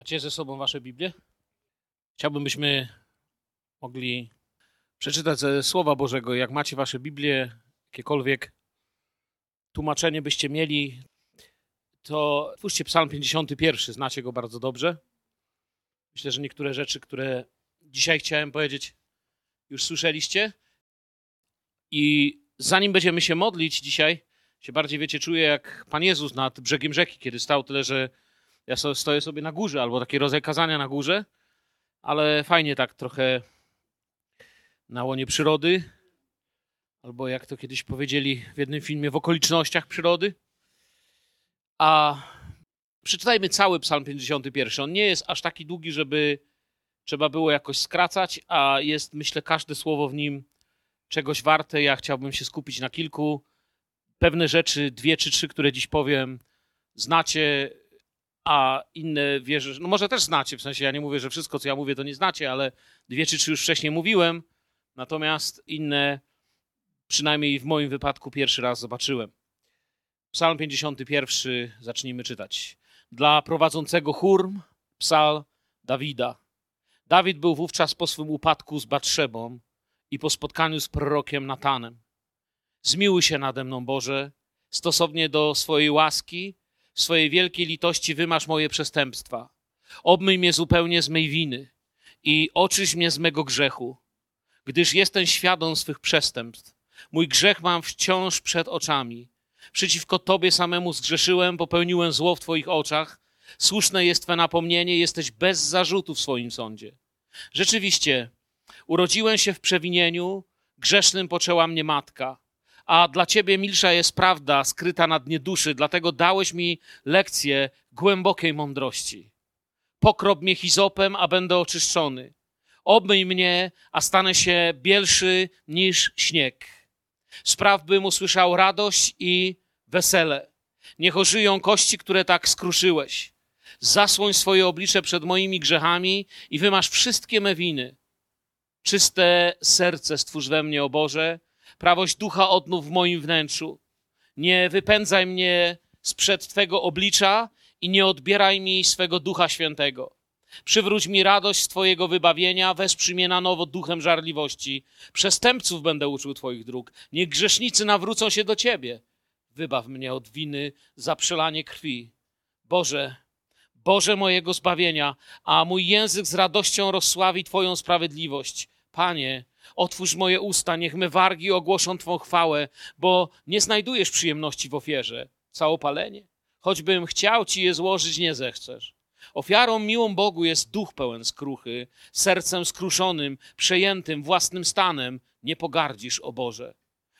Macie ze sobą wasze Biblię? Chciałbym, byśmy mogli przeczytać ze Słowa Bożego. Jak macie wasze Biblię, jakiekolwiek tłumaczenie byście mieli, to twórzcie Psalm 51, znacie go bardzo dobrze. Myślę, że niektóre rzeczy, które dzisiaj chciałem powiedzieć, już słyszeliście. I zanim będziemy się modlić dzisiaj, się bardziej, wiecie, czuję jak Pan Jezus nad brzegiem rzeki, kiedy stał, tyle że ja so, stoję sobie na górze, albo takie rodzaj kazania na górze, ale fajnie tak trochę na łonie przyrody, albo jak to kiedyś powiedzieli w jednym filmie, w okolicznościach przyrody. A przeczytajmy cały Psalm 51. On nie jest aż taki długi, żeby trzeba było jakoś skracać, a jest, myślę, każde słowo w nim czegoś warte. Ja chciałbym się skupić na kilku. Pewne rzeczy, dwie czy trzy, które dziś powiem, znacie, a inne wierzę, że, no może też znacie, w sensie ja nie mówię, że wszystko, co ja mówię, to nie znacie, ale dwie czy trzy już wcześniej mówiłem, natomiast inne, przynajmniej w moim wypadku, pierwszy raz zobaczyłem. Psalm 51, zacznijmy czytać. Dla prowadzącego chórm, psal Dawida. Dawid był wówczas po swym upadku z Batrzebą i po spotkaniu z prorokiem Natanem. Zmiłuj się nade mną, Boże, stosownie do swojej łaski, w swojej wielkiej litości wymasz moje przestępstwa. Obmyj mnie zupełnie z mej winy i oczyś mnie z mego grzechu, gdyż jestem świadom swych przestępstw. Mój grzech mam wciąż przed oczami. Przeciwko Tobie samemu zgrzeszyłem, popełniłem zło w Twoich oczach. Słuszne jest Twe napomnienie, jesteś bez zarzutu w swoim sądzie. Rzeczywiście, urodziłem się w przewinieniu, grzesznym poczęła mnie matka a dla ciebie milsza jest prawda skryta na dnie duszy, dlatego dałeś mi lekcję głębokiej mądrości. Pokrop mnie hizopem, a będę oczyszczony. Obmyj mnie, a stanę się bielszy niż śnieg. Spraw bym usłyszał radość i wesele. Niech ożyją kości, które tak skruszyłeś. Zasłoń swoje oblicze przed moimi grzechami i wymasz wszystkie me winy. Czyste serce stwórz we mnie, o Boże, prawość ducha odnów w moim wnętrzu. Nie wypędzaj mnie sprzed Twego oblicza i nie odbieraj mi swego ducha świętego. Przywróć mi radość z Twojego wybawienia, wesprzyj mnie na nowo duchem żarliwości. Przestępców będę uczył Twoich dróg. Niech grzesznicy nawrócą się do Ciebie. Wybaw mnie od winy za przelanie krwi. Boże, Boże mojego zbawienia, a mój język z radością rozsławi Twoją sprawiedliwość. Panie, Otwórz moje usta, niech me wargi ogłoszą Twą chwałę, bo nie znajdujesz przyjemności w ofierze. Całopalenie. Choćbym chciał Ci je złożyć, nie zechcesz. Ofiarą miłą Bogu jest duch pełen skruchy, sercem skruszonym, przejętym własnym stanem. Nie pogardzisz, o Boże.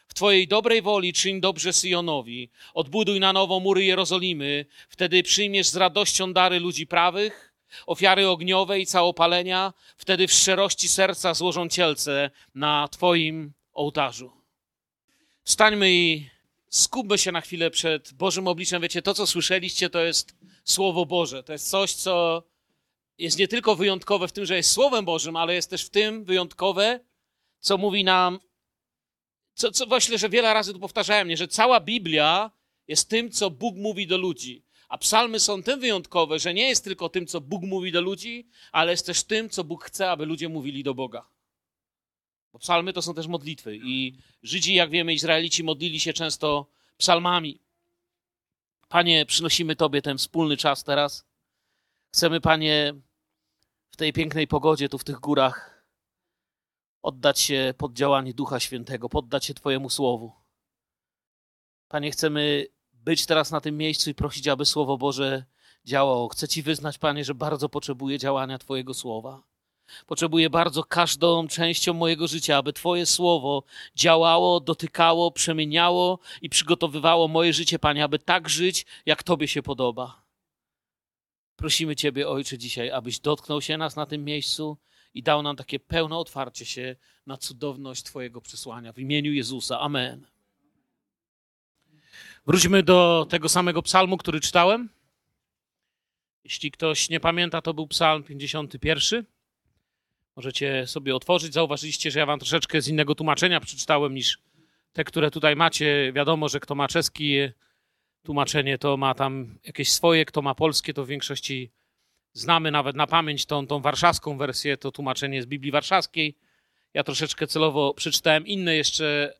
W Twojej dobrej woli czyń dobrze Syjonowi, odbuduj na nowo mury Jerozolimy, wtedy przyjmiesz z radością dary ludzi prawych, ofiary ogniowe i całopalenia, wtedy w szczerości serca złożą cielce na Twoim ołtarzu. Wstańmy i skupmy się na chwilę przed Bożym obliczem. Wiecie, to co słyszeliście, to jest Słowo Boże. To jest coś, co jest nie tylko wyjątkowe w tym, że jest Słowem Bożym, ale jest też w tym wyjątkowe, co mówi nam, co, co właśnie, że wiele razy tu powtarzałem, nie, że cała Biblia jest tym, co Bóg mówi do ludzi. A psalmy są tym wyjątkowe, że nie jest tylko tym, co Bóg mówi do ludzi, ale jest też tym, co Bóg chce, aby ludzie mówili do Boga. Bo psalmy to są też modlitwy. I Żydzi, jak wiemy, Izraelici modlili się często psalmami. Panie, przynosimy Tobie ten wspólny czas teraz. Chcemy, Panie, w tej pięknej pogodzie, tu w tych górach, oddać się pod działanie Ducha Świętego, poddać się Twojemu Słowu. Panie, chcemy być teraz na tym miejscu i prosić, aby Słowo Boże działało. Chcę Ci wyznać, Panie, że bardzo potrzebuję działania Twojego Słowa. Potrzebuję bardzo każdą częścią mojego życia, aby Twoje Słowo działało, dotykało, przemieniało i przygotowywało moje życie, Panie, aby tak żyć, jak Tobie się podoba. Prosimy Ciebie, Ojcze, dzisiaj, abyś dotknął się nas na tym miejscu i dał nam takie pełne otwarcie się na cudowność Twojego przesłania. W imieniu Jezusa. Amen. Wróćmy do tego samego psalmu, który czytałem. Jeśli ktoś nie pamięta, to był psalm 51. Możecie sobie otworzyć. Zauważyliście, że ja wam troszeczkę z innego tłumaczenia przeczytałem niż te, które tutaj macie. Wiadomo, że kto ma czeskie tłumaczenie, to ma tam jakieś swoje, kto ma polskie, to w większości znamy nawet na pamięć tą, tą warszawską wersję, to tłumaczenie z Biblii Warszawskiej. Ja troszeczkę celowo przeczytałem inne jeszcze.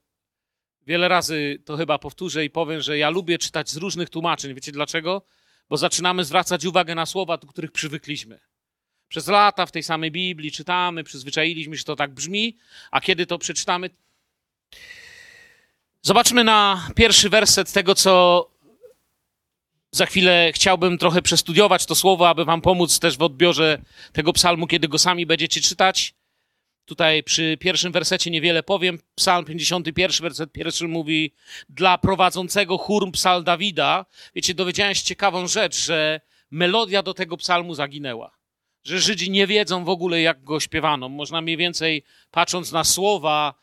Wiele razy to chyba powtórzę i powiem, że ja lubię czytać z różnych tłumaczeń. Wiecie dlaczego? Bo zaczynamy zwracać uwagę na słowa, do których przywykliśmy. Przez lata w tej samej Biblii czytamy, przyzwyczailiśmy się, to tak brzmi, a kiedy to przeczytamy. Zobaczmy na pierwszy werset tego, co za chwilę chciałbym trochę przestudiować to słowo, aby Wam pomóc też w odbiorze tego psalmu, kiedy go sami będziecie czytać. Tutaj przy pierwszym wersecie niewiele powiem. Psalm 51, werset pierwszy mówi dla prowadzącego chór psal Dawida. Wiecie, dowiedziałem się ciekawą rzecz, że melodia do tego psalmu zaginęła. Że Żydzi nie wiedzą w ogóle, jak go śpiewano. Można mniej więcej, patrząc na słowa,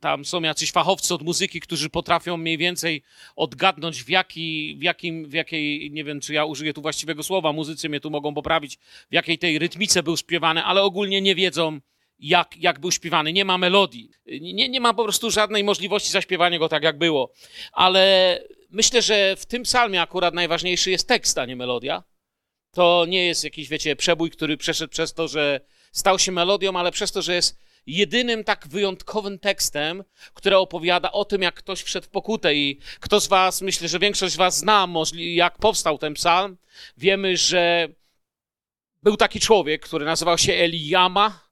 tam są jacyś fachowcy od muzyki, którzy potrafią mniej więcej odgadnąć w, jaki, w, jakim, w jakiej, nie wiem czy ja użyję tu właściwego słowa, muzycy mnie tu mogą poprawić, w jakiej tej rytmice był śpiewany, ale ogólnie nie wiedzą, jak, jak był śpiewany. Nie ma melodii. Nie, nie ma po prostu żadnej możliwości zaśpiewania go tak, jak było. Ale myślę, że w tym psalmie akurat najważniejszy jest tekst, a nie melodia. To nie jest jakiś, wiecie, przebój, który przeszedł przez to, że stał się melodią, ale przez to, że jest jedynym tak wyjątkowym tekstem, który opowiada o tym, jak ktoś wszedł w pokutę. I kto z Was, myślę, że większość z Was zna, jak powstał ten psalm. Wiemy, że był taki człowiek, który nazywał się Eliama,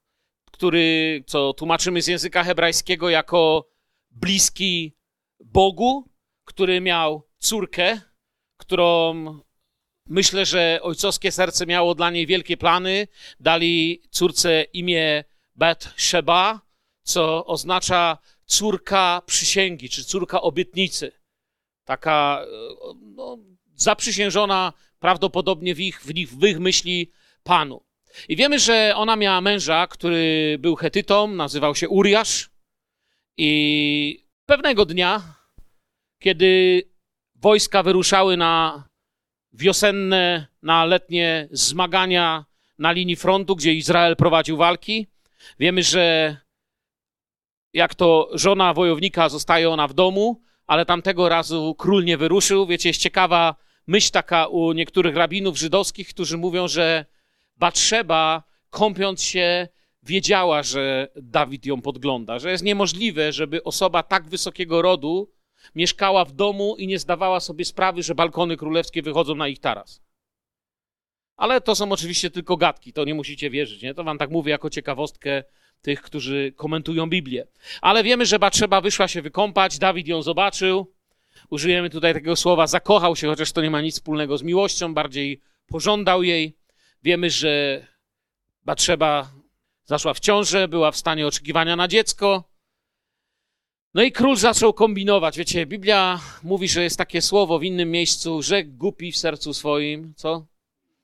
który, co tłumaczymy z języka hebrajskiego jako bliski Bogu, który miał córkę, którą myślę, że ojcowskie serce miało dla niej wielkie plany. Dali córce imię Bet Sheba, co oznacza córka przysięgi, czy córka obietnicy. Taka no, zaprzysiężona prawdopodobnie w, ich, w ich myśli Panu. I wiemy, że ona miała męża, który był Hetytą, nazywał się Uriasz. I pewnego dnia, kiedy wojska wyruszały na wiosenne, na letnie zmagania na linii frontu, gdzie Izrael prowadził walki, Wiemy, że jak to żona wojownika zostaje ona w domu, ale tamtego razu król nie wyruszył. Wiecie, jest ciekawa myśl taka u niektórych rabinów żydowskich, którzy mówią, że Batrzeba, kąpiąc się, wiedziała, że Dawid ją podgląda, że jest niemożliwe, żeby osoba tak wysokiego rodu mieszkała w domu i nie zdawała sobie sprawy, że balkony królewskie wychodzą na ich taras. Ale to są oczywiście tylko gadki, to nie musicie wierzyć, nie? To wam tak mówię jako ciekawostkę tych, którzy komentują Biblię. Ale wiemy, że Batrzeba wyszła się wykąpać, Dawid ją zobaczył. Użyjemy tutaj takiego słowa zakochał się, chociaż to nie ma nic wspólnego z miłością, bardziej pożądał jej. Wiemy, że Batrzeba zaszła w ciążę, była w stanie oczekiwania na dziecko. No i król zaczął kombinować. Wiecie, Biblia mówi, że jest takie słowo w innym miejscu, rzekł głupi w sercu swoim, co?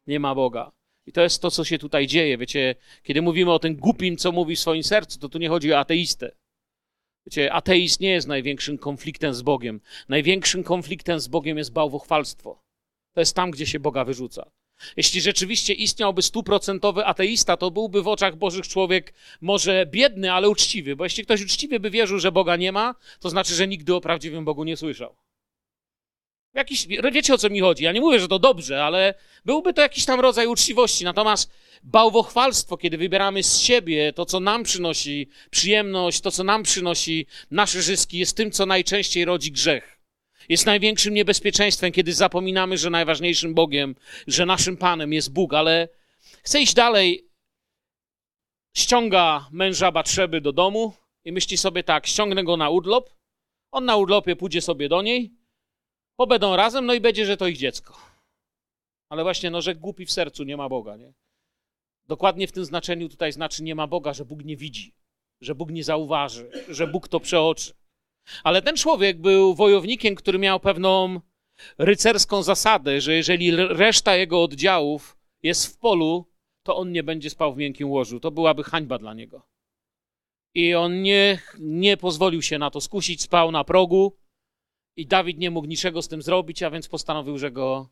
nie ma Boga. I to jest to, co się tutaj dzieje. Wiecie, kiedy mówimy o tym głupim, co mówi w swoim sercu, to tu nie chodzi o ateistę. Wiecie, ateizm nie jest największym konfliktem z Bogiem. Największym konfliktem z Bogiem jest bałwochwalstwo. To jest tam, gdzie się Boga wyrzuca. Jeśli rzeczywiście istniałby stuprocentowy ateista, to byłby w oczach Bożych człowiek może biedny, ale uczciwy, bo jeśli ktoś uczciwy by wierzył, że Boga nie ma, to znaczy, że nigdy o prawdziwym Bogu nie słyszał. Jakiś, wiecie o co mi chodzi? Ja nie mówię, że to dobrze, ale byłby to jakiś tam rodzaj uczciwości. Natomiast bałwochwalstwo, kiedy wybieramy z siebie to, co nam przynosi przyjemność, to, co nam przynosi nasze zyski, jest tym, co najczęściej rodzi grzech. Jest największym niebezpieczeństwem, kiedy zapominamy, że najważniejszym Bogiem, że naszym Panem jest Bóg. Ale chcę iść dalej. Ściąga męża Batrzeby do domu i myśli sobie tak, ściągnę go na urlop. On na urlopie pójdzie sobie do niej Pobędą razem, no i będzie, że to ich dziecko. Ale właśnie, no, że głupi w sercu nie ma Boga, nie? Dokładnie w tym znaczeniu tutaj znaczy nie ma Boga, że Bóg nie widzi, że Bóg nie zauważy, że Bóg to przeoczy. Ale ten człowiek był wojownikiem, który miał pewną rycerską zasadę, że jeżeli reszta jego oddziałów jest w polu, to on nie będzie spał w miękkim łożu. To byłaby hańba dla niego. I on nie, nie pozwolił się na to skusić, spał na progu, i Dawid nie mógł niczego z tym zrobić, a więc postanowił, że go,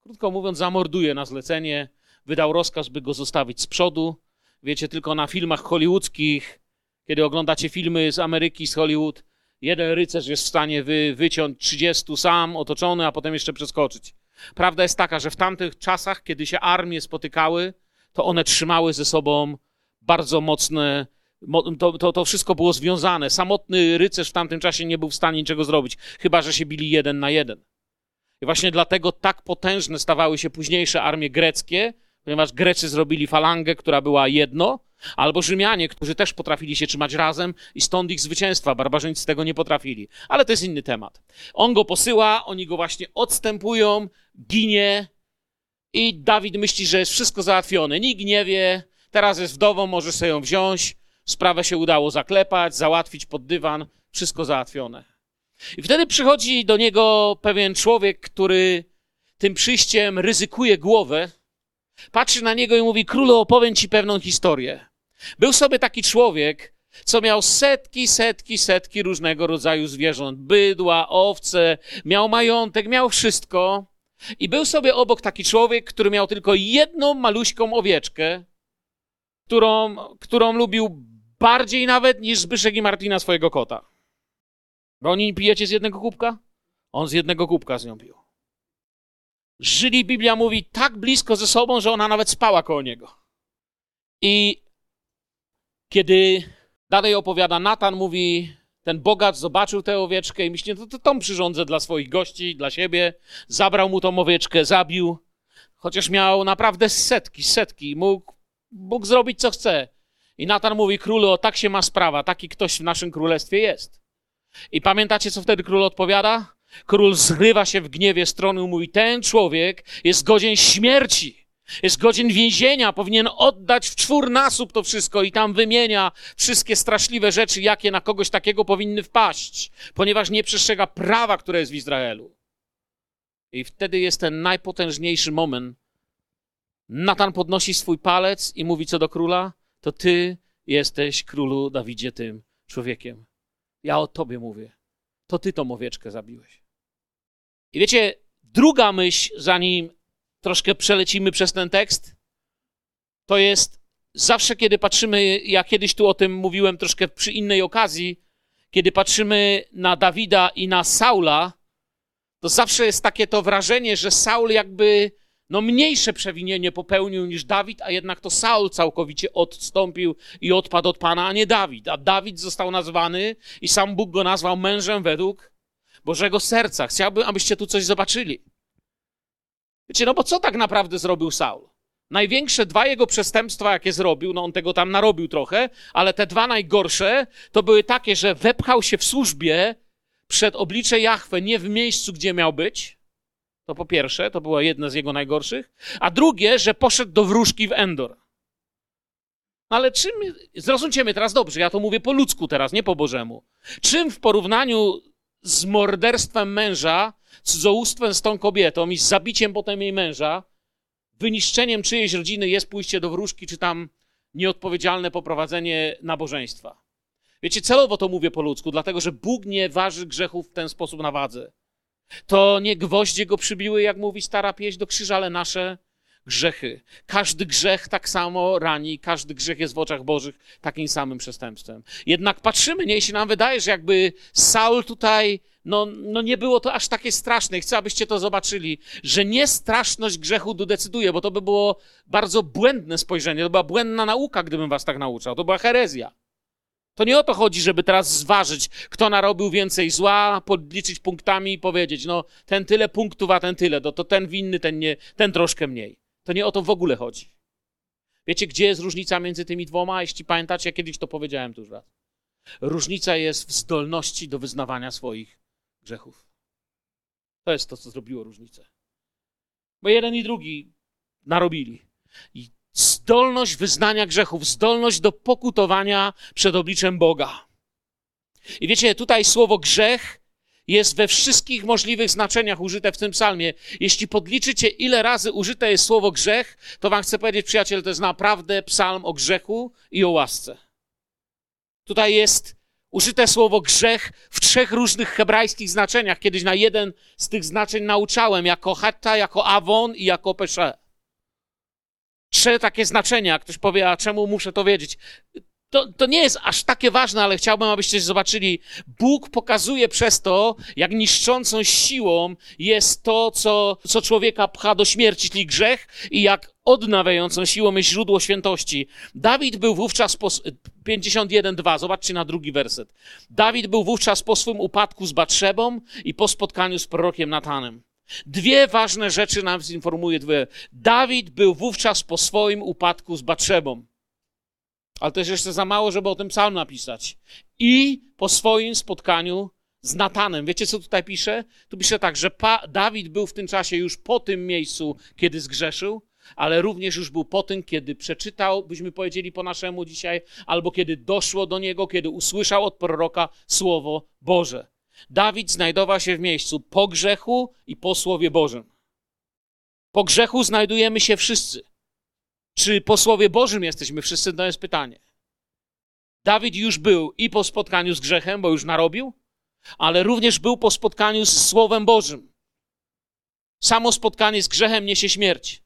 krótko mówiąc, zamorduje na zlecenie. Wydał rozkaz, by go zostawić z przodu. Wiecie, tylko na filmach hollywoodzkich, kiedy oglądacie filmy z Ameryki, z Hollywood, jeden rycerz jest w stanie wy, wyciąć 30 sam, otoczony, a potem jeszcze przeskoczyć. Prawda jest taka, że w tamtych czasach, kiedy się armie spotykały, to one trzymały ze sobą bardzo mocne. To, to, to wszystko było związane. Samotny rycerz w tamtym czasie nie był w stanie niczego zrobić, chyba że się bili jeden na jeden. I właśnie dlatego tak potężne stawały się późniejsze armie greckie, ponieważ Grecy zrobili falangę, która była jedno, albo Rzymianie, którzy też potrafili się trzymać razem i stąd ich zwycięstwa. Barbarzyńcy tego nie potrafili. Ale to jest inny temat. On go posyła, oni go właśnie odstępują, ginie i Dawid myśli, że jest wszystko załatwione. Nikt nie wie, teraz jest wdową, może sobie ją wziąć, sprawę się udało zaklepać, załatwić pod dywan, wszystko załatwione. I wtedy przychodzi do niego pewien człowiek, który tym przyjściem ryzykuje głowę, patrzy na niego i mówi: Królu, opowiem ci pewną historię. Był sobie taki człowiek, co miał setki, setki, setki różnego rodzaju zwierząt: bydła, owce, miał majątek, miał wszystko. I był sobie obok taki człowiek, który miał tylko jedną maluśką owieczkę, którą, którą lubił bardziej nawet niż Zbyszek i Martina swojego kota. Bo oni pijecie z jednego kubka? On z jednego kubka z nią pił. Żyli, Biblia mówi, tak blisko ze sobą, że ona nawet spała koło niego. I kiedy dalej opowiada, Natan mówi, ten bogacz zobaczył tę owieczkę i myśli, no to, to tą przyrządzę dla swoich gości, dla siebie. Zabrał mu tą owieczkę, zabił. Chociaż miał naprawdę setki, setki. Mógł, mógł zrobić co chce. I Natan mówi, królu, o tak się ma sprawa, taki ktoś w naszym królestwie jest. I pamiętacie, co wtedy król odpowiada? Król zrywa się w gniewie strony mówi, ten człowiek jest godzien śmierci. Jest godzien więzienia, powinien oddać w czwórnasób to wszystko i tam wymienia wszystkie straszliwe rzeczy, jakie na kogoś takiego powinny wpaść, ponieważ nie przestrzega prawa, które jest w Izraelu. I wtedy jest ten najpotężniejszy moment. Natan podnosi swój palec i mówi co do króla: To ty jesteś królu Dawidzie tym człowiekiem. Ja o tobie mówię. To ty tą owieczkę zabiłeś. I wiecie, druga myśl, zanim troszkę przelecimy przez ten tekst, to jest zawsze, kiedy patrzymy, ja kiedyś tu o tym mówiłem troszkę przy innej okazji, kiedy patrzymy na Dawida i na Saula, to zawsze jest takie to wrażenie, że Saul jakby no mniejsze przewinienie popełnił niż Dawid, a jednak to Saul całkowicie odstąpił i odpadł od Pana, a nie Dawid. A Dawid został nazwany i sam Bóg go nazwał mężem według Bożego serca. Chciałbym, abyście tu coś zobaczyli. Wiecie, no bo co tak naprawdę zrobił Saul? Największe dwa jego przestępstwa, jakie zrobił, no on tego tam narobił trochę, ale te dwa najgorsze to były takie, że wepchał się w służbie przed oblicze Jahwe nie w miejscu, gdzie miał być. To po pierwsze, to była jedna z jego najgorszych. A drugie, że poszedł do wróżki w Endor. No ale czym, zrozumcie mnie teraz dobrze, ja to mówię po ludzku teraz, nie po Bożemu. Czym w porównaniu z morderstwem męża, cudzołóstwem z tą kobietą i z zabiciem potem jej męża, wyniszczeniem czyjejś rodziny jest pójście do wróżki, czy tam nieodpowiedzialne poprowadzenie nabożeństwa. Wiecie, celowo to mówię po ludzku, dlatego że Bóg nie waży grzechów w ten sposób na wadze. To nie gwoździe go przybiły, jak mówi stara pieśń do krzyża, ale nasze grzechy. Każdy grzech tak samo rani, każdy grzech jest w oczach Bożych takim samym przestępstwem. Jednak patrzymy, nie, się nam wydaje, że jakby Saul tutaj, no, no nie było to aż takie straszne. Chcę, abyście to zobaczyli, że nie straszność grzechu decyduje, bo to by było bardzo błędne spojrzenie, to była błędna nauka, gdybym was tak nauczał. To była herezja. To nie o to chodzi, żeby teraz zważyć, kto narobił więcej zła, podliczyć punktami i powiedzieć, no ten tyle punktów, a ten tyle, to, to ten winny, ten nie, ten troszkę mniej. To nie o to w ogóle chodzi. Wiecie, gdzie jest różnica między tymi dwoma? Jeśli pamiętacie, ja kiedyś to powiedziałem tu już raz. Różnica jest w zdolności do wyznawania swoich grzechów. To jest to, co zrobiło różnicę. Bo jeden i drugi narobili. I zdolność wyznania grzechów, zdolność do pokutowania przed obliczem Boga. I wiecie, tutaj słowo grzech jest we wszystkich możliwych znaczeniach użyte w tym psalmie. Jeśli podliczycie, ile razy użyte jest słowo grzech, to wam chcę powiedzieć, przyjaciel, to jest naprawdę psalm o grzechu i o łasce. Tutaj jest użyte słowo grzech w trzech różnych hebrajskich znaczeniach. Kiedyś na jeden z tych znaczeń nauczałem, jako hetta, jako awon i jako pesze. Trzy takie znaczenia. Ktoś powie, a czemu muszę to wiedzieć? To, to nie jest aż takie ważne, ale chciałbym, abyście zobaczyli. Bóg pokazuje przez to, jak niszczącą siłą jest to, co, co człowieka pcha do śmierci, czyli grzech, i jak odnawiającą siłą jest źródło świętości. Dawid był wówczas po 51.2, zobaczcie na drugi werset. Dawid był wówczas po swym upadku z Batrzebą i po spotkaniu z prorokiem Natanem. Dwie ważne rzeczy nam zinformuje. Dwie. Dawid był wówczas po swoim upadku z Batrzebą. Ale jest jeszcze za mało, żeby o tym psalm napisać. I po swoim spotkaniu z Natanem. Wiecie, co tutaj pisze? Tu pisze tak, że pa Dawid był w tym czasie już po tym miejscu, kiedy zgrzeszył, ale również już był po tym, kiedy przeczytał, byśmy powiedzieli po naszemu dzisiaj, albo kiedy doszło do niego, kiedy usłyszał od proroka słowo Boże. Dawid znajdował się w miejscu po grzechu i po słowie Bożym. Po grzechu znajdujemy się wszyscy. Czy po Słowie Bożym jesteśmy wszyscy? To jest pytanie. Dawid już był i po spotkaniu z grzechem, bo już narobił, ale również był po spotkaniu z Słowem Bożym. Samo spotkanie z grzechem niesie śmierć.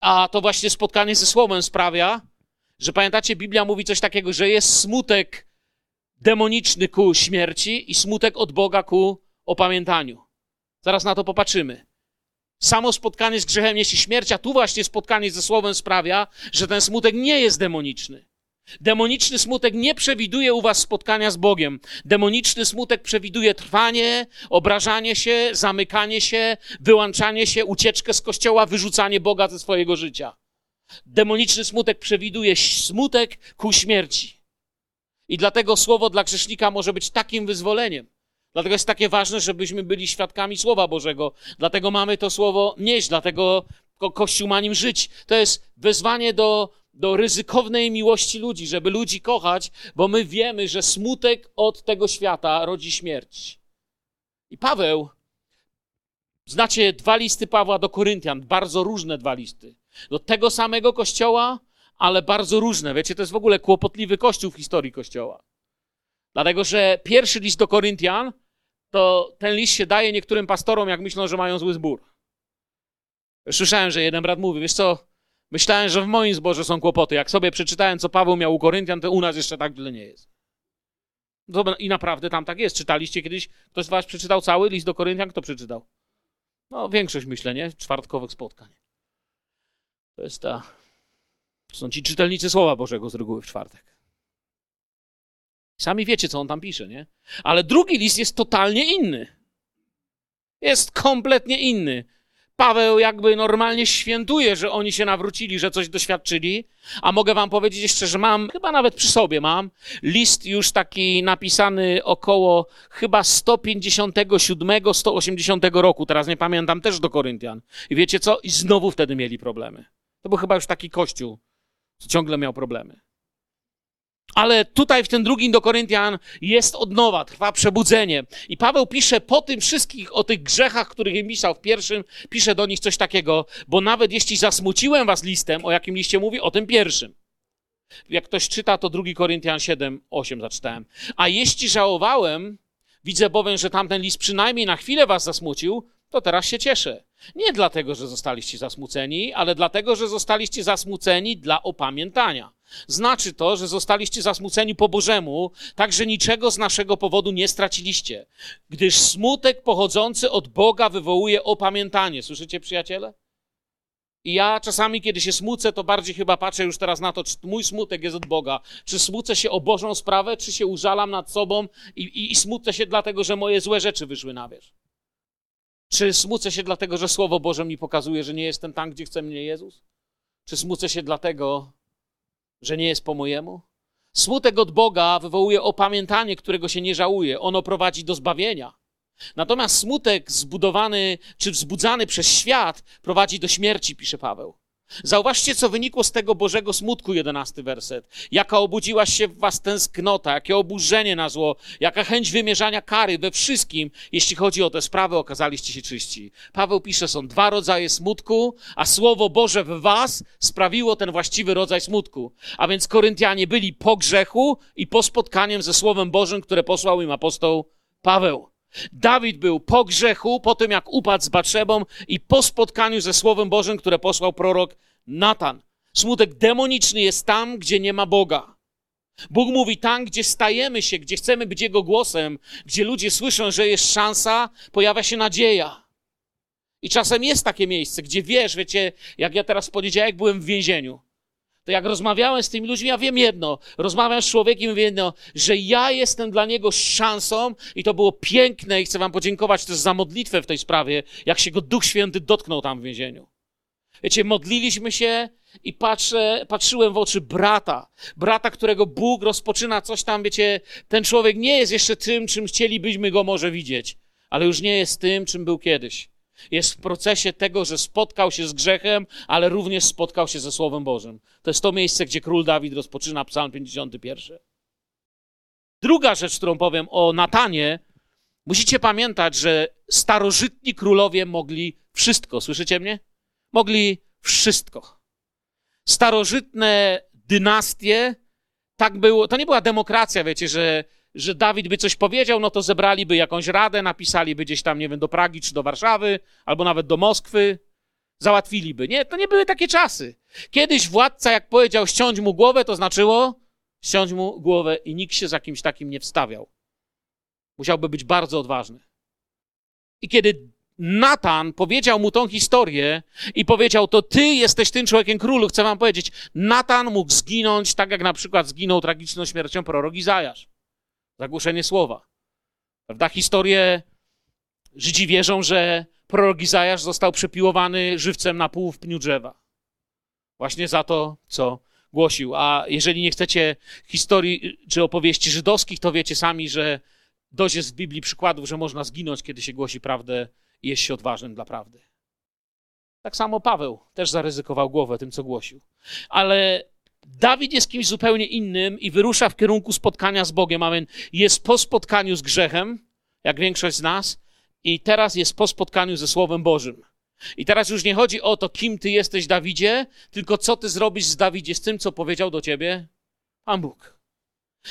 A to właśnie spotkanie ze Słowem sprawia, że pamiętacie, Biblia mówi coś takiego, że jest smutek demoniczny ku śmierci i smutek od Boga ku opamiętaniu. Zaraz na to popatrzymy. Samo spotkanie z grzechem niesie śmierć, a tu właśnie spotkanie ze Słowem sprawia, że ten smutek nie jest demoniczny. Demoniczny smutek nie przewiduje u was spotkania z Bogiem. Demoniczny smutek przewiduje trwanie, obrażanie się, zamykanie się, wyłączanie się, ucieczkę z kościoła, wyrzucanie Boga ze swojego życia. Demoniczny smutek przewiduje smutek ku śmierci. I dlatego słowo dla grzesznika może być takim wyzwoleniem. Dlatego jest takie ważne, żebyśmy byli świadkami Słowa Bożego. Dlatego mamy to Słowo nieść, dlatego ko Kościół ma nim żyć. To jest wezwanie do, do ryzykownej miłości ludzi, żeby ludzi kochać, bo my wiemy, że smutek od tego świata rodzi śmierć. I Paweł, znacie dwa listy Pawła do Koryntian, bardzo różne dwa listy. Do tego samego kościoła, ale bardzo różne. Wiecie, to jest w ogóle kłopotliwy kościół w historii kościoła. Dlatego, że pierwszy list do Koryntian to ten list się daje niektórym pastorom, jak myślą, że mają zły zbór. Słyszałem, że jeden brat mówi, wiesz co, myślałem, że w moim zborze są kłopoty. Jak sobie przeczytałem, co Paweł miał u Koryntian, to u nas jeszcze tak źle nie jest. I naprawdę tam tak jest. Czytaliście kiedyś, ktoś z was przeczytał cały list do Koryntian? Kto przeczytał? No, większość myślę, nie? Czwartkowych spotkań. To jest ta... To są ci czytelnicy Słowa Bożego z reguły w czwartek. Sami wiecie, co on tam pisze, nie? Ale drugi list jest totalnie inny. Jest kompletnie inny. Paweł jakby normalnie świętuje, że oni się nawrócili, że coś doświadczyli, a mogę wam powiedzieć jeszcze, że mam, chyba nawet przy sobie mam, list już taki napisany około chyba 157, 180 roku, teraz nie pamiętam, też do Koryntian. I wiecie co? I znowu wtedy mieli problemy. To był chyba już taki kościół, co ciągle miał problemy. Ale tutaj w tym drugim do Koryntian jest odnowa, trwa przebudzenie. I Paweł pisze po tym wszystkich o tych grzechach, których im pisał w pierwszym, pisze do nich coś takiego, bo nawet jeśli zasmuciłem was listem, o jakim liście mówi? O tym pierwszym. Jak ktoś czyta, to drugi Koryntian 7, 8 zaczytałem. A jeśli żałowałem, widzę bowiem, że tamten list przynajmniej na chwilę was zasmucił, to teraz się cieszę. Nie dlatego, że zostaliście zasmuceni, ale dlatego, że zostaliście zasmuceni dla opamiętania. Znaczy to, że zostaliście zasmuceni po Bożemu, tak że niczego z naszego powodu nie straciliście, gdyż smutek pochodzący od Boga wywołuje opamiętanie. Słyszycie, przyjaciele? I ja czasami, kiedy się smucę, to bardziej chyba patrzę już teraz na to, czy mój smutek jest od Boga. Czy smucę się o Bożą sprawę, czy się użalam nad sobą i, i, i smucę się dlatego, że moje złe rzeczy wyszły na wierzch. Czy smucę się dlatego, że Słowo Boże mi pokazuje, że nie jestem tam, gdzie chce mnie Jezus? Czy smucę się dlatego, że nie jest po mojemu? Smutek od Boga wywołuje opamiętanie, którego się nie żałuje. Ono prowadzi do zbawienia. Natomiast smutek zbudowany czy wzbudzany przez świat prowadzi do śmierci, pisze Paweł. Zauważcie, co wynikło z tego Bożego smutku, jedenasty werset. Jaka obudziła się w was tęsknota, jakie oburzenie na zło, jaka chęć wymierzania kary we wszystkim, jeśli chodzi o te sprawy, okazaliście się czyści. Paweł pisze, są dwa rodzaje smutku, a Słowo Boże w was sprawiło ten właściwy rodzaj smutku. A więc Koryntianie byli po grzechu i po spotkaniem ze Słowem Bożym, które posłał im apostoł Paweł. Dawid był po grzechu, po tym jak upadł z Batrzebą i po spotkaniu ze Słowem Bożym, które posłał prorok Natan. Smutek demoniczny jest tam, gdzie nie ma Boga. Bóg mówi tam, gdzie stajemy się, gdzie chcemy być Jego głosem, gdzie ludzie słyszą, że jest szansa, pojawia się nadzieja. I czasem jest takie miejsce, gdzie wiesz, wiecie, jak ja teraz w poniedziałek byłem w więzieniu, to jak rozmawiałem z tymi ludźmi, ja wiem jedno, rozmawiam z człowiekiem, wiem jedno, że ja jestem dla niego szansą i to było piękne i chcę wam podziękować też za modlitwę w tej sprawie, jak się go Duch Święty dotknął tam w więzieniu. Wiecie, modliliśmy się i patrzę, patrzyłem w oczy brata, brata, którego Bóg rozpoczyna coś tam, wiecie, ten człowiek nie jest jeszcze tym, czym chcielibyśmy go może widzieć, ale już nie jest tym, czym był kiedyś. Jest w procesie tego, że spotkał się z grzechem, ale również spotkał się ze Słowem Bożym. To jest to miejsce, gdzie król Dawid rozpoczyna Psalm 51. Druga rzecz, którą powiem o Natanie, musicie pamiętać, że starożytni królowie mogli wszystko. Słyszycie mnie? Mogli wszystko. Starożytne dynastie, tak było, to nie była demokracja, wiecie, że że Dawid by coś powiedział, no to zebraliby jakąś radę, napisaliby gdzieś tam, nie wiem, do Pragi czy do Warszawy, albo nawet do Moskwy, załatwiliby. Nie, to nie były takie czasy. Kiedyś władca, jak powiedział ściąć mu głowę, to znaczyło ściąć mu głowę i nikt się za kimś takim nie wstawiał. Musiałby być bardzo odważny. I kiedy Natan powiedział mu tą historię i powiedział, to ty jesteś tym człowiekiem królu, chcę wam powiedzieć, Natan mógł zginąć tak, jak na przykład zginął tragiczną śmiercią prorok Izajasz. Zagłuszenie słowa. Prawda? Historie Żydzi wierzą, że prorok Izajasz został przepiłowany żywcem na pół w pniu drzewa. Właśnie za to, co głosił. A jeżeli nie chcecie historii czy opowieści żydowskich, to wiecie sami, że dość jest w Biblii przykładów, że można zginąć, kiedy się głosi prawdę i jest się odważnym dla prawdy. Tak samo Paweł też zaryzykował głowę tym, co głosił. Ale Dawid jest kimś zupełnie innym i wyrusza w kierunku spotkania z Bogiem. Amen. Jest po spotkaniu z grzechem, jak większość z nas, i teraz jest po spotkaniu ze Słowem Bożym. I teraz już nie chodzi o to, kim ty jesteś, Dawidzie, tylko co ty zrobisz z Dawidzie, z tym, co powiedział do ciebie Pan Bóg.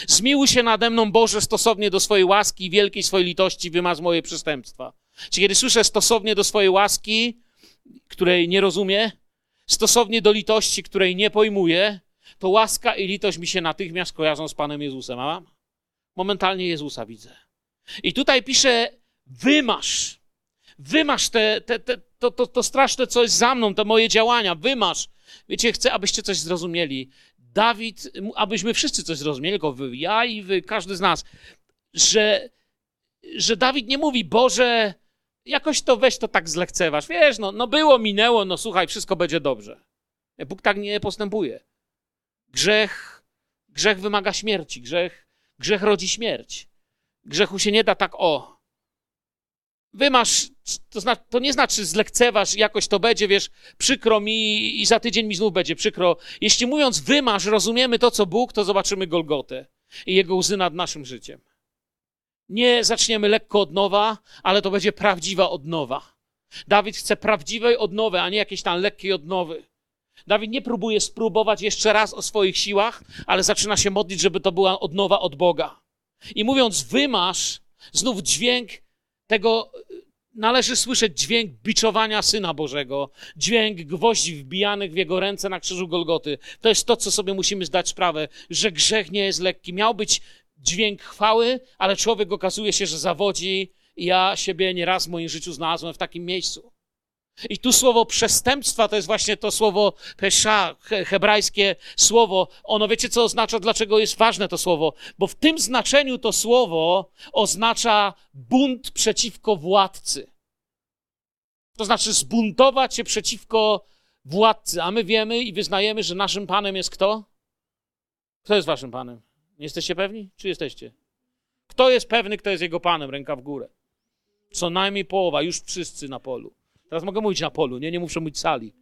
Zmiłuj się nade mną, Boże, stosownie do swojej łaski i wielkiej swojej litości wymaz moje przestępstwa. Czy kiedy słyszę stosownie do swojej łaski, której nie rozumie, stosownie do litości, której nie pojmuję, to łaska i litość mi się natychmiast kojarzą z Panem Jezusem. A momentalnie Jezusa widzę. I tutaj pisze, wymasz. Wymasz te, te, te, to, to, to straszne coś za mną, te moje działania, wymasz. Wiecie, chcę, abyście coś zrozumieli. Dawid, abyśmy wszyscy coś zrozumieli, tylko wy, ja i wy, każdy z nas, że, że Dawid nie mówi, Boże, jakoś to weź to tak zlekceważ. Wiesz, no, no było, minęło, no słuchaj, wszystko będzie dobrze. Bóg tak nie postępuje. Grzech, grzech wymaga śmierci, grzech, grzech rodzi śmierć. Grzechu się nie da tak o. Wymasz, to, zna, to nie znaczy zlekceważ, jakoś to będzie, wiesz, przykro mi i za tydzień mi znów będzie przykro. Jeśli mówiąc wymasz, rozumiemy to, co Bóg, to zobaczymy Golgotę i Jego łzy nad naszym życiem. Nie zaczniemy lekko od nowa, ale to będzie prawdziwa odnowa. Dawid chce prawdziwej odnowy, a nie jakiejś tam lekkiej odnowy. Dawid nie próbuje spróbować jeszcze raz o swoich siłach, ale zaczyna się modlić, żeby to była odnowa od Boga. I mówiąc wymasz, znów dźwięk tego, należy słyszeć dźwięk biczowania Syna Bożego, dźwięk gwoździ wbijanych w Jego ręce na krzyżu Golgoty. To jest to, co sobie musimy zdać sprawę, że grzech nie jest lekki. Miał być dźwięk chwały, ale człowiek okazuje się, że zawodzi i ja siebie nieraz w moim życiu znalazłem w takim miejscu. I tu słowo przestępstwa to jest właśnie to słowo pesza, hebrajskie słowo. Ono wiecie, co oznacza, dlaczego jest ważne to słowo? Bo w tym znaczeniu to słowo oznacza bunt przeciwko władcy. To znaczy zbuntować się przeciwko władcy. A my wiemy i wyznajemy, że naszym Panem jest kto? Kto jest waszym Panem? Nie jesteście pewni? Czy jesteście? Kto jest pewny, kto jest jego Panem? Ręka w górę. Co najmniej połowa, już wszyscy na polu. Teraz mogę mówić na polu, nie? Nie muszę mówić sali.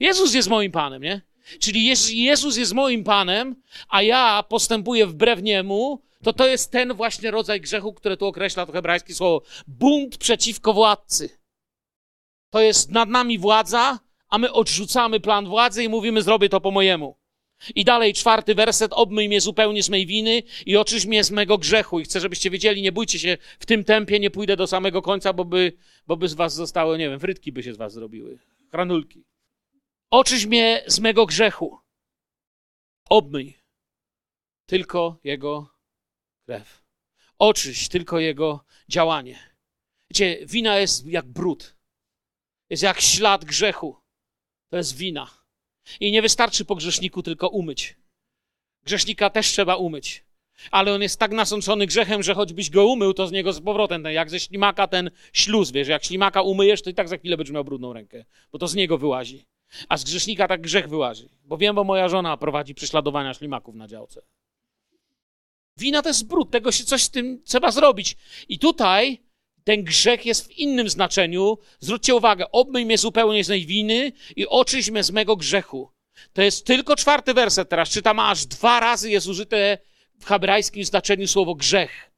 Jezus jest moim Panem, nie? Czyli jeśli Jezus jest moim Panem, a ja postępuję wbrew Niemu, to to jest ten właśnie rodzaj grzechu, który tu określa to hebrajskie słowo. Bunt przeciwko władcy. To jest nad nami władza, a my odrzucamy plan władzy i mówimy, zrobię to po mojemu. I dalej czwarty werset, obmyj mnie zupełnie z mej winy i oczyś mnie z mego grzechu. I chcę, żebyście wiedzieli, nie bójcie się, w tym tempie nie pójdę do samego końca, bo by, bo by z was zostało, nie wiem, frytki by się z was zrobiły, granulki. Oczyś mnie z mego grzechu. Obmyj. tylko Jego krew. Oczyść tylko Jego działanie. Wiecie, wina jest jak brud. Jest jak ślad grzechu. To jest wina. I nie wystarczy po grzeszniku tylko umyć. Grzesznika też trzeba umyć. Ale on jest tak nasączony grzechem, że choćbyś go umył, to z niego z powrotem, ten, jak ze ślimaka ten śluz, wiesz, jak ślimaka umyjesz, to i tak za chwilę będziesz miał brudną rękę, bo to z niego wyłazi. A z grzesznika tak grzech wyłazi. Bo wiem, bo moja żona prowadzi prześladowania ślimaków na działce. Wina to jest brud, tego się coś z tym trzeba zrobić. I tutaj ten grzech jest w innym znaczeniu. Zwróćcie uwagę, obmyj mnie zupełnie z mej winy i oczyś mnie z mego grzechu. To jest tylko czwarty werset teraz. Czytam, aż dwa razy jest użyte w hebrajskim znaczeniu słowo grzech.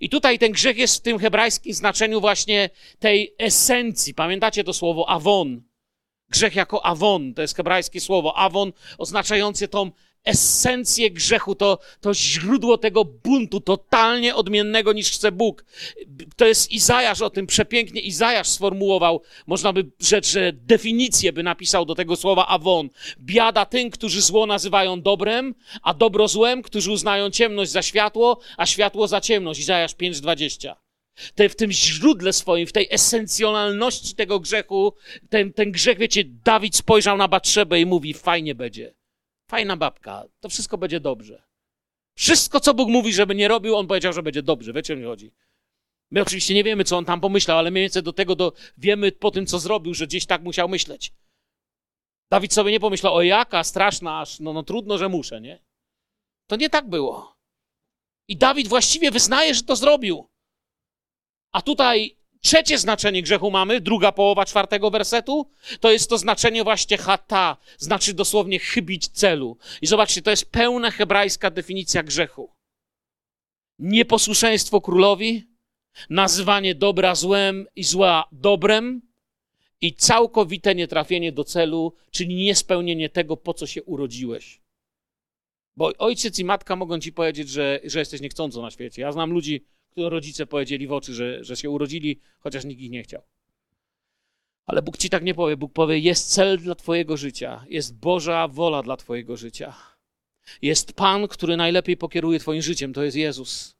I tutaj ten grzech jest w tym hebrajskim znaczeniu właśnie tej esencji. Pamiętacie to słowo awon? Grzech jako awon, to jest hebrajskie słowo. Awon oznaczający tą esencję grzechu, to, to źródło tego buntu totalnie odmiennego niż chce Bóg. To jest Izajasz o tym przepięknie Izajasz sformułował, można by rzec, że definicję by napisał do tego słowa awon. Biada tym, którzy zło nazywają dobrem, a dobro złem, którzy uznają ciemność za światło, a światło za ciemność. Izajasz 5:20 te, w tym źródle swoim, w tej esencjonalności tego grzechu, ten, ten grzech, wiecie, Dawid spojrzał na Batrzebę i mówi, fajnie będzie. Fajna babka, to wszystko będzie dobrze. Wszystko, co Bóg mówi, żeby nie robił, on powiedział, że będzie dobrze. Wiecie, o mi chodzi? My oczywiście nie wiemy, co on tam pomyślał, ale mniej więcej do tego do, wiemy po tym, co zrobił, że gdzieś tak musiał myśleć. Dawid sobie nie pomyślał, o jaka straszna, aż no, no trudno, że muszę, nie? To nie tak było. I Dawid właściwie wyznaje, że to zrobił. A tutaj trzecie znaczenie grzechu mamy, druga połowa czwartego wersetu, to jest to znaczenie właśnie hata, znaczy dosłownie chybić celu. I zobaczcie, to jest pełna hebrajska definicja grzechu. Nieposłuszeństwo królowi, nazywanie dobra złem i zła dobrem i całkowite nietrafienie do celu, czyli niespełnienie tego, po co się urodziłeś. Bo ojciec i matka mogą ci powiedzieć, że, że jesteś niechcąco na świecie. Ja znam ludzi, rodzice powiedzieli w oczy, że, że się urodzili, chociaż nikt ich nie chciał. Ale Bóg ci tak nie powie. Bóg powie: Jest cel dla Twojego życia, jest Boża wola dla Twojego życia. Jest Pan, który najlepiej pokieruje Twoim życiem, to jest Jezus.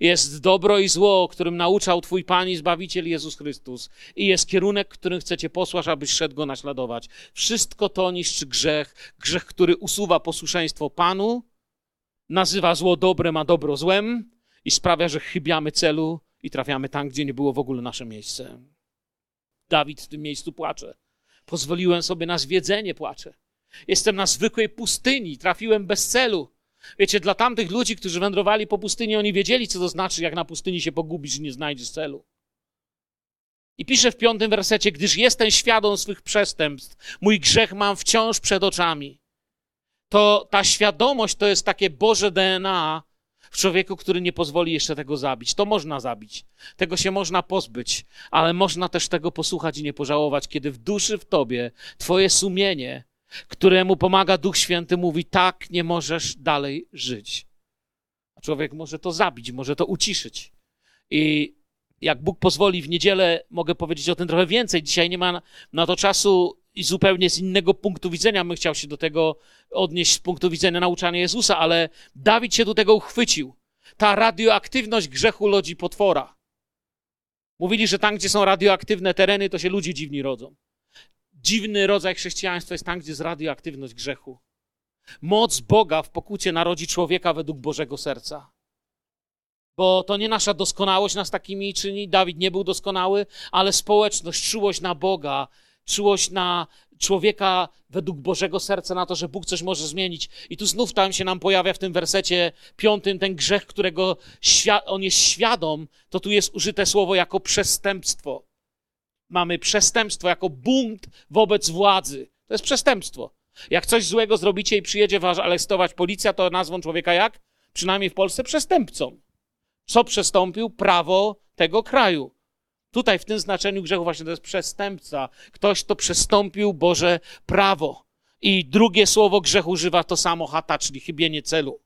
Jest dobro i zło, którym nauczał Twój Pan i Zbawiciel Jezus Chrystus. I jest kierunek, którym chcecie posłać, abyś szedł go naśladować. Wszystko to niszczy grzech. Grzech, który usuwa posłuszeństwo Panu, nazywa zło dobrem, a dobro złem i sprawia, że chybiamy celu i trafiamy tam, gdzie nie było w ogóle nasze miejsce. Dawid w tym miejscu płacze. Pozwoliłem sobie na zwiedzenie, płacze. Jestem na zwykłej pustyni, trafiłem bez celu. Wiecie, dla tamtych ludzi, którzy wędrowali po pustyni, oni wiedzieli, co to znaczy, jak na pustyni się pogubisz i nie znajdziesz celu. I pisze w piątym wersecie, gdyż jestem świadom swych przestępstw, mój grzech mam wciąż przed oczami. To ta świadomość to jest takie Boże DNA, w człowieku, który nie pozwoli jeszcze tego zabić. To można zabić, tego się można pozbyć, ale można też tego posłuchać i nie pożałować, kiedy w duszy w tobie twoje sumienie, któremu pomaga Duch Święty, mówi: Tak, nie możesz dalej żyć. A człowiek może to zabić, może to uciszyć. I jak Bóg pozwoli, w niedzielę mogę powiedzieć o tym trochę więcej. Dzisiaj nie ma na to czasu i zupełnie z innego punktu widzenia bym chciał się do tego odnieść z punktu widzenia nauczania Jezusa, ale Dawid się do tego uchwycił. Ta radioaktywność grzechu lodzi potwora. Mówili, że tam, gdzie są radioaktywne tereny, to się ludzie dziwni rodzą. Dziwny rodzaj chrześcijaństwa jest tam, gdzie jest radioaktywność grzechu. Moc Boga w pokucie narodzi człowieka według Bożego serca. Bo to nie nasza doskonałość nas takimi czyni. Dawid nie był doskonały, ale społeczność, czułość na Boga czułość na człowieka według Bożego serca, na to, że Bóg coś może zmienić. I tu znów tam się nam pojawia w tym wersecie piątym ten grzech, którego on jest świadom, to tu jest użyte słowo jako przestępstwo. Mamy przestępstwo jako bunt wobec władzy. To jest przestępstwo. Jak coś złego zrobicie i przyjedzie was aresztować policja, to nazwą człowieka jak? Przynajmniej w Polsce przestępcą. Co przestąpił? Prawo tego kraju. Tutaj w tym znaczeniu grzechu właśnie to jest przestępca. Ktoś, kto przestąpił Boże prawo. I drugie słowo grzechu używa to samo hata, czyli chybienie celu.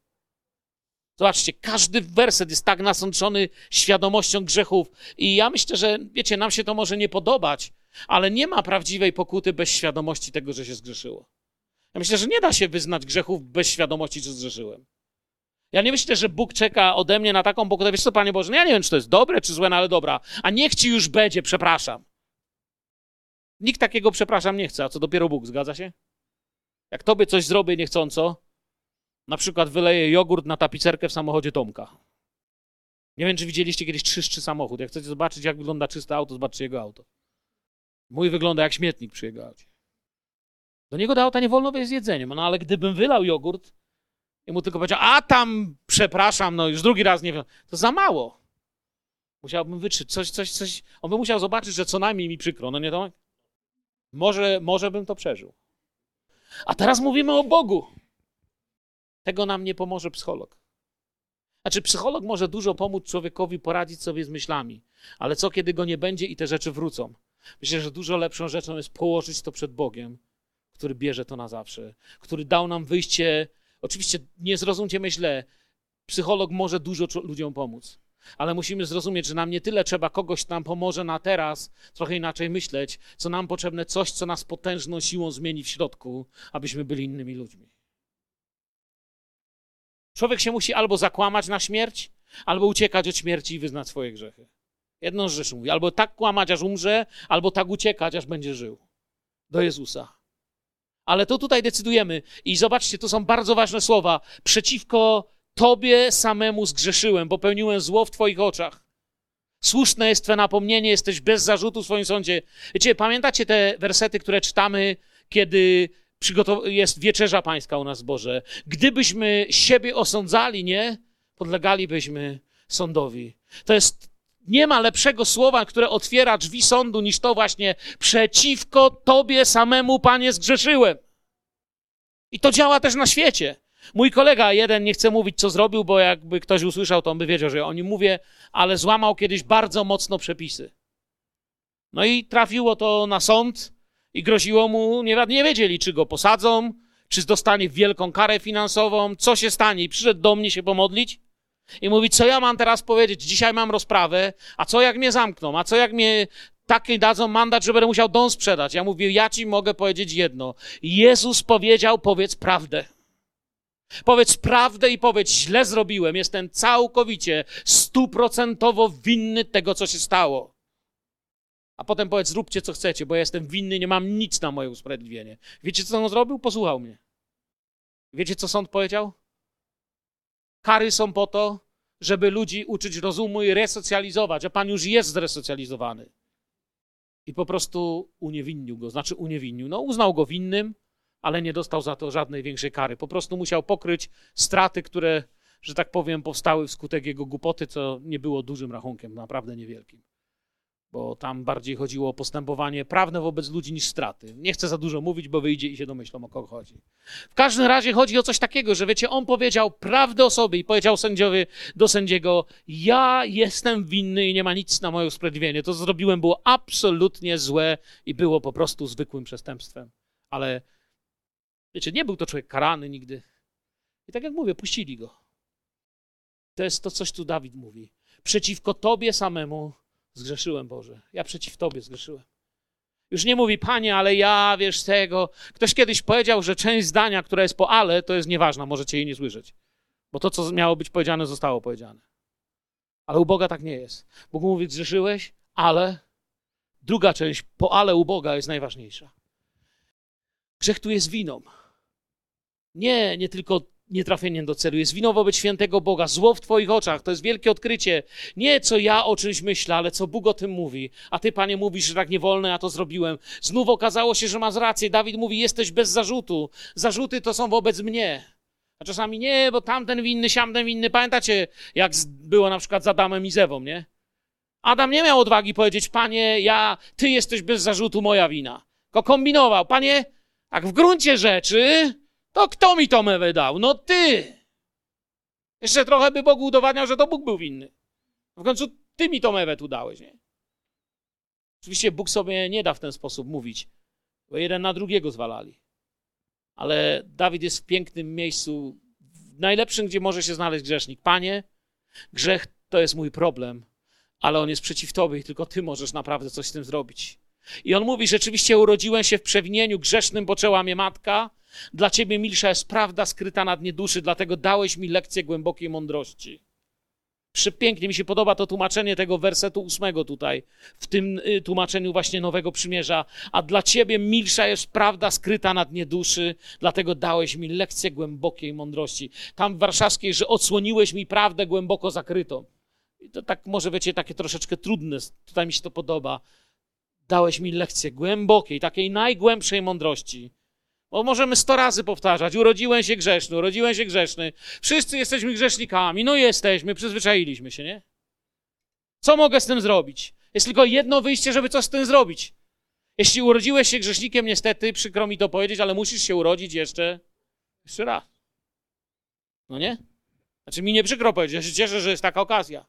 Zobaczcie, każdy werset jest tak nasączony świadomością grzechów. I ja myślę, że wiecie, nam się to może nie podobać, ale nie ma prawdziwej pokuty bez świadomości tego, że się zgrzeszyło. Ja myślę, że nie da się wyznać grzechów bez świadomości, że zgrzeszyłem. Ja nie myślę, że Bóg czeka ode mnie na taką pokutę. Wiesz co, Panie Boże, no ja nie wiem, czy to jest dobre, czy złe, no ale dobra. A niech ci już będzie, przepraszam. Nikt takiego przepraszam nie chce, a co dopiero Bóg, zgadza się? Jak tobie coś zrobię niechcąco, na przykład wyleję jogurt na tapicerkę w samochodzie Tomka. Nie wiem, czy widzieliście kiedyś czystszy samochód. Jak chcecie zobaczyć, jak wygląda czyste auto, zobaczcie jego auto. Mój wygląda jak śmietnik przy jego aucie. Do niego do auta nie wolno wejść z jedzeniem, no ale gdybym wylał jogurt i mu tylko powiedział, a tam, przepraszam, no już drugi raz nie wiem, to za mało. Musiałbym wytrzeć coś, coś, coś. On by musiał zobaczyć, że co najmniej mi przykro, no nie Tomek? Może, może bym to przeżył. A teraz mówimy o Bogu. Tego nam nie pomoże psycholog. Znaczy, psycholog może dużo pomóc człowiekowi poradzić sobie z myślami, ale co kiedy go nie będzie i te rzeczy wrócą? Myślę, że dużo lepszą rzeczą jest położyć to przed Bogiem, który bierze to na zawsze, który dał nam wyjście. Oczywiście nie zrozumcie mnie źle, psycholog może dużo ludziom pomóc, ale musimy zrozumieć, że nam nie tyle trzeba kogoś, kto nam pomoże na teraz, trochę inaczej myśleć, co nam potrzebne coś, co nas potężną siłą zmieni w środku, abyśmy byli innymi ludźmi. Człowiek się musi albo zakłamać na śmierć, albo uciekać od śmierci i wyznać swoje grzechy. Jedną z rzeczy mówi, albo tak kłamać, aż umrze, albo tak uciekać, aż będzie żył. Do Jezusa. Ale to tutaj decydujemy. I zobaczcie, to są bardzo ważne słowa. Przeciwko Tobie samemu zgrzeszyłem, popełniłem zło w Twoich oczach. Słuszne jest Twe napomnienie, jesteś bez zarzutu w swoim sądzie. Wiecie, pamiętacie te wersety, które czytamy, kiedy jest wieczerza pańska u nas Boże. Gdybyśmy siebie osądzali, nie? Podlegalibyśmy sądowi. To jest, nie ma lepszego słowa, które otwiera drzwi sądu niż to właśnie przeciwko Tobie samemu, Panie, zgrzeszyłem. I to działa też na świecie. Mój kolega jeden, nie chcę mówić, co zrobił, bo jakby ktoś usłyszał, to on by wiedział, że o nim mówię, ale złamał kiedyś bardzo mocno przepisy. No i trafiło to na sąd i groziło mu, nie, nie wiedzieli, czy go posadzą, czy dostanie wielką karę finansową, co się stanie. I przyszedł do mnie się pomodlić i mówi, co ja mam teraz powiedzieć? Dzisiaj mam rozprawę, a co jak mnie zamkną? A co jak mnie taki dadzą mandat, że będę musiał dom sprzedać? Ja mówię, ja ci mogę powiedzieć jedno. Jezus powiedział, powiedz prawdę. Powiedz prawdę i powiedz, źle zrobiłem. Jestem całkowicie, stuprocentowo winny tego, co się stało. A potem powiedz, zróbcie co chcecie, bo ja jestem winny, nie mam nic na moje usprawiedliwienie. Wiecie, co on zrobił? Posłuchał mnie. Wiecie, co sąd powiedział? Kary są po to, żeby ludzi uczyć rozumu i resocjalizować, a pan już jest zresocjalizowany. I po prostu uniewinnił go, znaczy uniewinnił. No, uznał go winnym, ale nie dostał za to żadnej większej kary. Po prostu musiał pokryć straty, które, że tak powiem, powstały wskutek jego głupoty, co nie było dużym rachunkiem, naprawdę niewielkim bo tam bardziej chodziło o postępowanie prawne wobec ludzi niż straty. Nie chcę za dużo mówić, bo wyjdzie i się domyślą, o kogo chodzi. W każdym razie chodzi o coś takiego, że wiecie, on powiedział prawdę o sobie i powiedział sędziowi do sędziego, ja jestem winny i nie ma nic na moje usprawiedliwienie. To, co zrobiłem, było absolutnie złe i było po prostu zwykłym przestępstwem. Ale wiecie, nie był to człowiek karany nigdy. I tak jak mówię, puścili go. To jest to, coś tu Dawid mówi. Przeciwko tobie samemu Zgrzeszyłem, Boże. Ja przeciw Tobie zgrzeszyłem. Już nie mówi, Panie, ale ja, wiesz, tego. Ktoś kiedyś powiedział, że część zdania, która jest po ale, to jest nieważna, możecie jej nie słyszeć. Bo to, co miało być powiedziane, zostało powiedziane. Ale u Boga tak nie jest. Bóg mówi, zgrzeszyłeś, ale druga część po ale u Boga jest najważniejsza. Grzech tu jest winą. Nie, nie tylko nietrafieniem do celu. Jest winą wobec świętego Boga, zło w Twoich oczach. To jest wielkie odkrycie. Nie co ja o czymś myślę, ale co Bóg o tym mówi. A Ty, Panie, mówisz, że tak nie wolno, ja to zrobiłem. Znów okazało się, że masz rację. Dawid mówi, jesteś bez zarzutu. Zarzuty to są wobec mnie. A czasami nie, bo tamten winny, siamten winny. Pamiętacie, jak było na przykład z Adamem i Zewą, nie? Adam nie miał odwagi powiedzieć, Panie, ja, Ty jesteś bez zarzutu, moja wina. Tylko kombinował. Panie, tak w gruncie rzeczy to kto mi to mewę dał? No ty! Jeszcze trochę by Bogu udowadniał, że to Bóg był winny. W końcu ty mi to mewę tu dałeś, nie? Oczywiście Bóg sobie nie da w ten sposób mówić, bo jeden na drugiego zwalali. Ale Dawid jest w pięknym miejscu, w najlepszym, gdzie może się znaleźć grzesznik. Panie, grzech to jest mój problem, ale on jest przeciw Tobie i tylko Ty możesz naprawdę coś z tym zrobić. I on mówi, rzeczywiście urodziłem się w przewinieniu grzesznym, poczęła mnie matka, Dla ciebie milsza jest prawda skryta na dnie duszy, dlatego dałeś mi lekcję głębokiej mądrości. Przepięknie mi się podoba to tłumaczenie tego wersetu ósmego tutaj, w tym y, tłumaczeniu właśnie Nowego Przymierza. A dla ciebie milsza jest prawda skryta na dnie duszy, dlatego dałeś mi lekcję głębokiej mądrości. Tam w warszawskiej, że odsłoniłeś mi prawdę głęboko zakrytą. I to tak może wiecie, takie troszeczkę trudne, tutaj mi się to podoba. Dałeś mi lekcję głębokiej, takiej najgłębszej mądrości. Bo możemy sto razy powtarzać, urodziłem się grzeszny, urodziłem się grzeszny. Wszyscy jesteśmy grzesznikami, no jesteśmy, przyzwyczailiśmy się, nie? Co mogę z tym zrobić? Jest tylko jedno wyjście, żeby coś z tym zrobić. Jeśli urodziłeś się grzesznikiem, niestety, przykro mi to powiedzieć, ale musisz się urodzić jeszcze, jeszcze raz. No nie? Znaczy mi nie przykro powiedzieć, ja się cieszę, że jest taka okazja.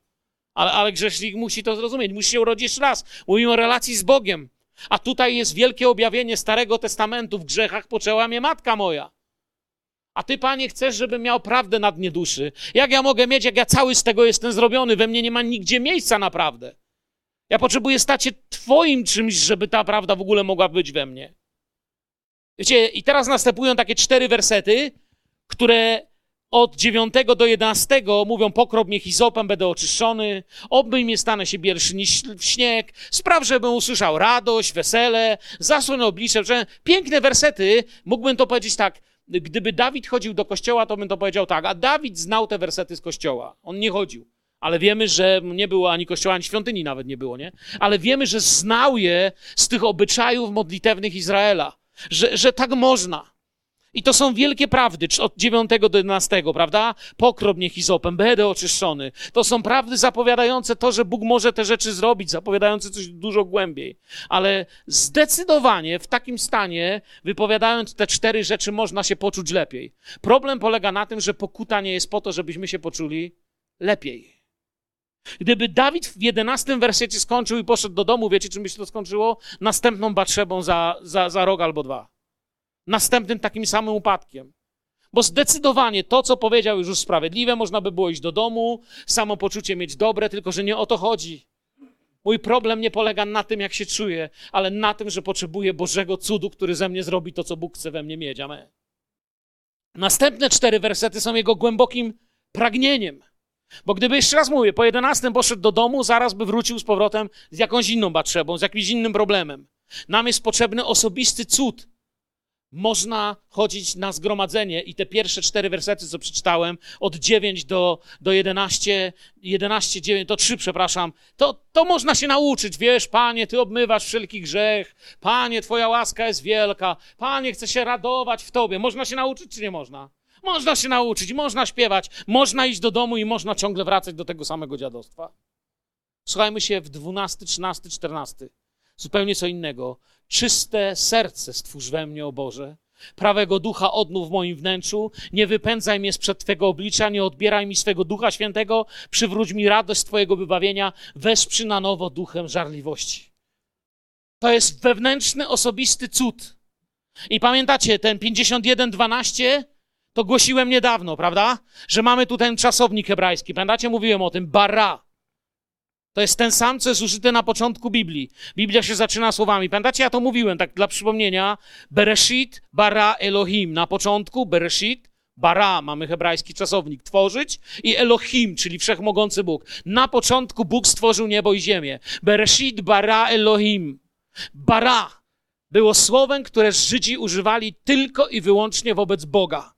Ale, ale grzesznik musi to zrozumieć, musi się urodzić jeszcze raz. Mówimy o relacji z Bogiem. A tutaj jest wielkie objawienie Starego Testamentu. W grzechach poczęła mnie matka moja. A ty, panie, chcesz, żebym miał prawdę na dnie duszy. Jak ja mogę mieć, jak ja cały z tego jestem zrobiony? We mnie nie ma nigdzie miejsca na prawdę. Ja potrzebuję stać się twoim czymś, żeby ta prawda w ogóle mogła być we mnie. Wiecie, i teraz następują takie cztery wersety, które od 9 do 11 mówią, pokrop mnie hizopem, będę oczyszczony, obmyj mnie, stanę się bierszy niż śnieg, spraw, żebym usłyszał radość, wesele, zasłonę oblicze. Piękne wersety, mógłbym to powiedzieć tak, gdyby Dawid chodził do kościoła, to bym to powiedział tak, a Dawid znał te wersety z kościoła, on nie chodził. Ale wiemy, że nie było ani kościoła, ani świątyni nawet nie było, nie? Ale wiemy, że znał je z tych obyczajów modlitewnych Izraela, że, że tak można. I to są wielkie prawdy, od 9 do 11, prawda? Mnie hizopem, będę oczyszczony. To są prawdy zapowiadające to, że Bóg może te rzeczy zrobić, zapowiadające coś dużo głębiej. Ale zdecydowanie w takim stanie, wypowiadając te cztery rzeczy, można się poczuć lepiej. Problem polega na tym, że pokuta nie jest po to, żebyśmy się poczuli lepiej. Gdyby Dawid w 11 wersecie skończył i poszedł do domu, wiecie, czym by się to skończyło? Następną batrzebą za, za, za rok albo dwa następnym takim samym upadkiem. Bo zdecydowanie to, co powiedział, już sprawiedliwe, można by było iść do domu, samopoczucie mieć dobre, tylko że nie o to chodzi. Mój problem nie polega na tym, jak się czuję, ale na tym, że potrzebuję Bożego cudu, który ze mnie zrobi to, co Bóg chce we mnie mieć. Amen. Następne cztery wersety są jego głębokim pragnieniem. Bo gdyby jeszcze raz mówię, po jedenastym poszedł do domu, zaraz by wrócił z powrotem z jakąś inną batrzebą, z jakimś innym problemem. Nam jest potrzebny osobisty cud, można chodzić na zgromadzenie i te pierwsze cztery wersety, co przeczytałem, od 9 do, do 11, 11, 9, to 3, przepraszam, to, to można się nauczyć. Wiesz, Panie, Ty obmywasz wszelki grzech. Panie, Twoja łaska jest wielka. Panie, chcę się radować w Tobie. Można się nauczyć, czy nie można? Można się nauczyć, można śpiewać, można iść do domu i można ciągle wracać do tego samego dziadostwa. Słuchajmy się w 12, 13, 14 zupełnie co innego. Czyste serce stwórz we mnie, o Boże. Prawego ducha odnów w moim wnętrzu. Nie wypędzaj mnie sprzed Twego oblicza, nie odbieraj mi swego ducha świętego. Przywróć mi radość Twojego wybawienia. Wesprzyj na nowo duchem żarliwości. To jest wewnętrzny, osobisty cud. I pamiętacie, ten 51.12 to głosiłem niedawno, prawda? Że mamy tu ten czasownik hebrajski. Pamiętacie, mówiłem o tym, bara. To jest ten sam, co jest użyty na początku Biblii. Biblia się zaczyna słowami. Pamiętacie, ja to mówiłem, tak dla przypomnienia. Bereshit, bara Elohim. Na początku Bereshit, bara, mamy hebrajski czasownik, tworzyć i Elohim, czyli wszechmogący Bóg. Na początku Bóg stworzył niebo i ziemię. Bereshit, bara Elohim. Bara było słowem, które Żydzi używali tylko i wyłącznie wobec Boga.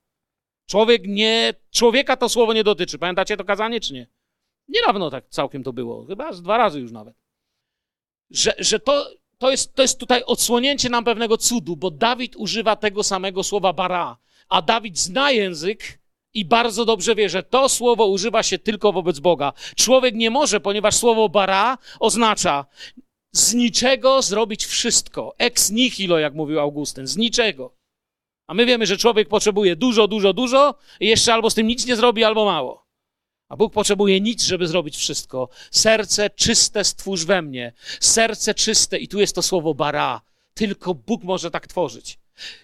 Człowiek nie, człowieka to słowo nie dotyczy. Pamiętacie to kazanie, czy nie? Niedawno tak całkiem to było, chyba dwa razy już nawet. Że, że to, to, jest, to jest tutaj odsłonięcie nam pewnego cudu, bo Dawid używa tego samego słowa bara, a Dawid zna język i bardzo dobrze wie, że to słowo używa się tylko wobec Boga. Człowiek nie może, ponieważ słowo bara oznacza z niczego zrobić wszystko. Ex nihilo, jak mówił Augustyn, z niczego. A my wiemy, że człowiek potrzebuje dużo, dużo, dużo i jeszcze albo z tym nic nie zrobi, albo mało. A Bóg potrzebuje nic, żeby zrobić wszystko. Serce czyste stwórz we mnie. Serce czyste, i tu jest to słowo bara. Tylko Bóg może tak tworzyć.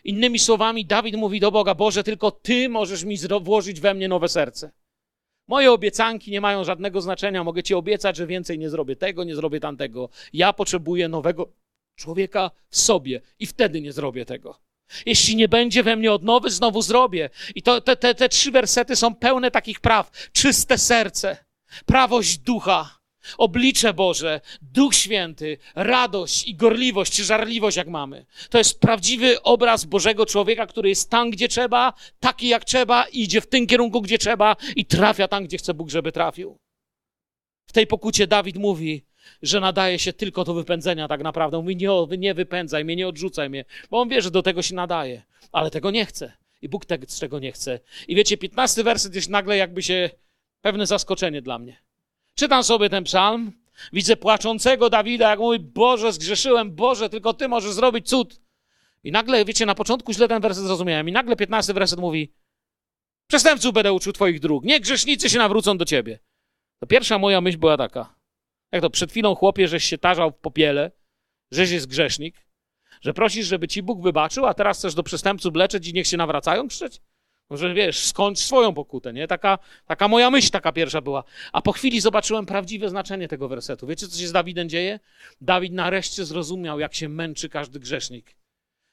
Innymi słowami, Dawid mówi do Boga: Boże, tylko Ty możesz mi włożyć we mnie nowe serce. Moje obiecanki nie mają żadnego znaczenia. Mogę Ci obiecać, że więcej nie zrobię tego, nie zrobię tamtego. Ja potrzebuję nowego człowieka w sobie i wtedy nie zrobię tego. Jeśli nie będzie we mnie odnowy, znowu zrobię. I to, te, te, te trzy wersety są pełne takich praw. Czyste serce, prawość ducha, oblicze Boże, Duch Święty, radość i gorliwość, czy żarliwość, jak mamy. To jest prawdziwy obraz Bożego człowieka, który jest tam, gdzie trzeba, taki jak trzeba, i idzie w tym kierunku, gdzie trzeba i trafia tam, gdzie chce Bóg, żeby trafił. W tej pokucie Dawid mówi, że nadaje się tylko do wypędzenia tak naprawdę. Mówi, nie, nie wypędzaj mnie, nie odrzucaj mnie, bo on wie, że do tego się nadaje, ale tego nie chce. I Bóg tego, czego nie chce. I wiecie, 15 werset jest nagle jakby się pewne zaskoczenie dla mnie. Czytam sobie ten psalm, widzę płaczącego Dawida, jak mówi, Boże, zgrzeszyłem, Boże, tylko Ty możesz zrobić cud. I nagle, wiecie, na początku źle ten werset zrozumiałem. I nagle 15 werset mówi, przestępców będę uczył Twoich dróg, nie grzesznicy się nawrócą do Ciebie. To pierwsza moja myśl była taka, jak to przed chwilą chłopie, żeś się tarzał w popiele, żeś jest grzesznik, że prosisz, żeby ci Bóg wybaczył, a teraz chcesz do przestępców leczeć i niech się nawracają krzyczeć? Może wiesz, skończ swoją pokutę, nie? Taka, taka moja myśl taka pierwsza była. A po chwili zobaczyłem prawdziwe znaczenie tego wersetu. Wiecie, co się z Dawidem dzieje? Dawid nareszcie zrozumiał, jak się męczy każdy grzesznik.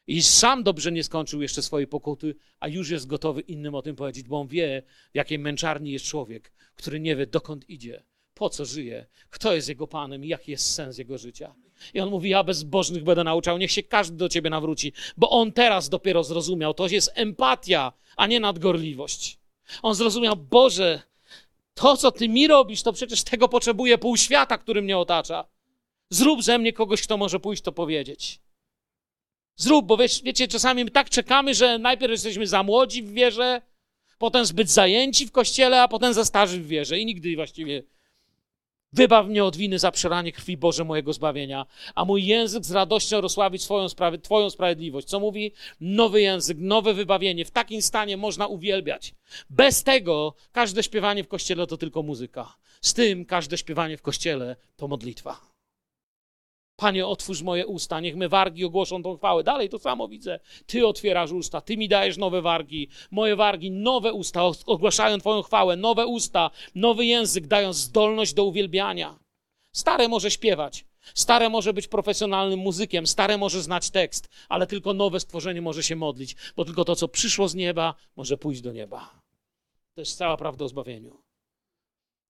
I sam dobrze nie skończył jeszcze swojej pokuty, a już jest gotowy innym o tym powiedzieć, bo on wie, w jakiej męczarni jest człowiek, który nie wie, dokąd idzie, po co żyje, kto jest jego panem i jaki jest sens jego życia. I on mówi: Ja bezbożnych będę nauczał, niech się każdy do ciebie nawróci, bo on teraz dopiero zrozumiał. To jest empatia, a nie nadgorliwość. On zrozumiał: Boże, to co ty mi robisz, to przecież tego potrzebuje pół świata, który mnie otacza. Zrób ze mnie kogoś, kto może pójść to powiedzieć. Zrób, bo wiesz, wiecie, czasami tak czekamy, że najpierw jesteśmy za młodzi w wierze, potem zbyt zajęci w kościele, a potem za starzy w wierze i nigdy właściwie Wybaw mnie od winy za przeranie krwi Boże mojego zbawienia, a mój język z radością rozsławić swoją sprawy, Twoją sprawiedliwość. Co mówi? Nowy język, nowe wybawienie. W takim stanie można uwielbiać. Bez tego każde śpiewanie w kościele to tylko muzyka. Z tym każde śpiewanie w kościele to modlitwa. Panie, otwórz moje usta, niech me wargi ogłoszą tą chwałę. Dalej to samo widzę. Ty otwierasz usta, Ty mi dajesz nowe wargi. Moje wargi, nowe usta ogłaszają Twoją chwałę, nowe usta, nowy język, dają zdolność do uwielbiania. Stare może śpiewać, stare może być profesjonalnym muzykiem, stare może znać tekst, ale tylko nowe stworzenie może się modlić, bo tylko to, co przyszło z nieba, może pójść do nieba. To jest cała prawda o zbawieniu.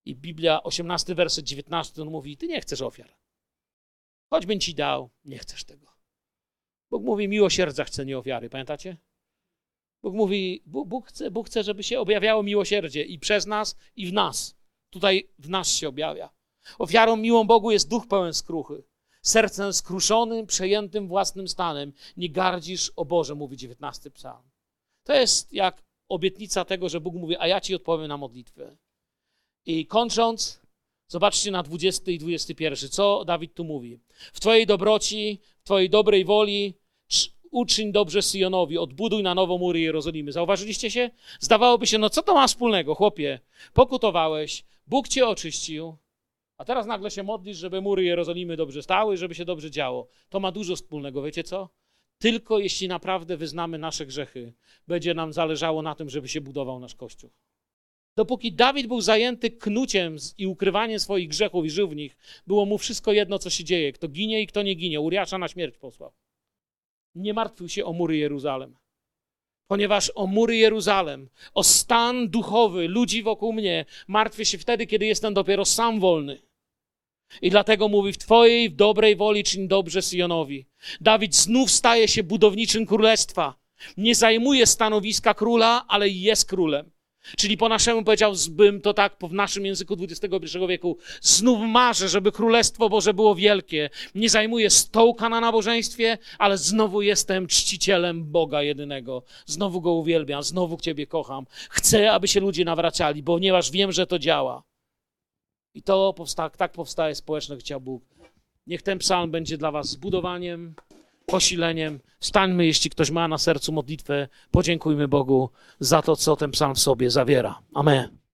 I Biblia, 18 werset 19, on mówi: Ty nie chcesz ofiar. Choćbym ci dał, nie chcesz tego. Bóg mówi, miłosierdzia chce, nie ofiary. Pamiętacie? Bóg mówi, Bóg, Bóg, chce, Bóg chce, żeby się objawiało miłosierdzie i przez nas, i w nas. Tutaj w nas się objawia. Ofiarą miłą Bogu jest duch pełen skruchy. Sercem skruszonym, przejętym własnym stanem. Nie gardzisz o Boże, mówi 19 psalm. To jest jak obietnica tego, że Bóg mówi, a ja ci odpowiem na modlitwę. I kończąc, Zobaczcie na 20 i 21. Co Dawid tu mówi? W Twojej dobroci, w Twojej dobrej woli uczyń dobrze Syjonowi, odbuduj na nowo mury Jerozolimy. Zauważyliście się? Zdawałoby się, no co to ma wspólnego, chłopie? Pokutowałeś, Bóg cię oczyścił, a teraz nagle się modlisz, żeby mury Jerozolimy dobrze stały, żeby się dobrze działo. To ma dużo wspólnego, wiecie co? Tylko jeśli naprawdę wyznamy nasze grzechy, będzie nam zależało na tym, żeby się budował nasz Kościół. Dopóki Dawid był zajęty knuciem i ukrywaniem swoich grzechów i żył w nich, było mu wszystko jedno, co się dzieje. Kto ginie i kto nie ginie. Uriasza na śmierć posłał. Nie martwił się o mury Jeruzalem. Ponieważ o mury Jeruzalem, o stan duchowy ludzi wokół mnie, martwię się wtedy, kiedy jestem dopiero sam wolny. I dlatego mówi, w Twojej w dobrej woli czyń dobrze Syjonowi. Dawid znów staje się budowniczym królestwa. Nie zajmuje stanowiska króla, ale jest królem. Czyli po naszemu powiedziałbym to tak, w naszym języku XXI wieku, znów marzę, żeby Królestwo Boże było wielkie. Nie zajmuję stołka na nabożeństwie, ale znowu jestem czcicielem Boga jedynego. Znowu Go uwielbiam, znowu Ciebie kocham. Chcę, aby się ludzie nawracali, ponieważ wiem, że to działa. I to powsta- tak powstaje społeczność, chciał Bóg. Niech ten psalm będzie dla Was zbudowaniem, posileniem. Stańmy, jeśli ktoś ma na sercu modlitwę, podziękujmy Bogu za to, co ten psalm w sobie zawiera. Amen.